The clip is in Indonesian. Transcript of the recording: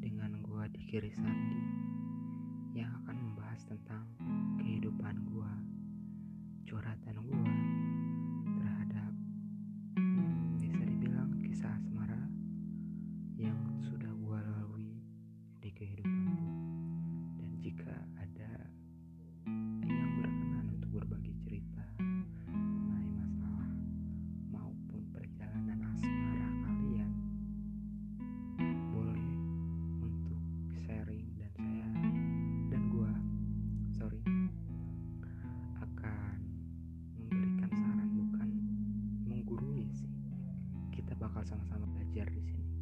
dengan gua di kiri Sandi yang akan membahas tentang kehidupan gua, curhatan gua, bakal sama-sama belajar di sini.